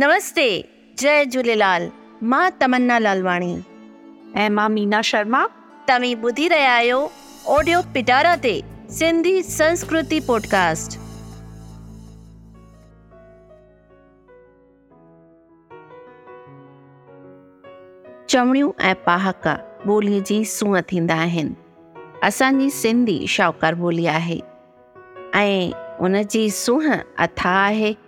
नमस्ते जय झूलेलाल माँ तमन्ना लालवाणी। ऐं माँ मीना शर्मा। तव्हीं ॿुधी रहिया आहियो ऑडियो पिटारा ते सिंधी संस्कृति पॉडकास्ट। चवणियूं ऐं पहाका ॿोलीअ जी सूंहं थींदा आहिनि। असांजी सिंधी शाहूकार ॿोली आहे। ऐं उन जी सूंहं अथा आहे।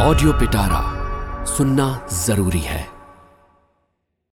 ऑडियो पिटारा सुनना ज़रूरी है।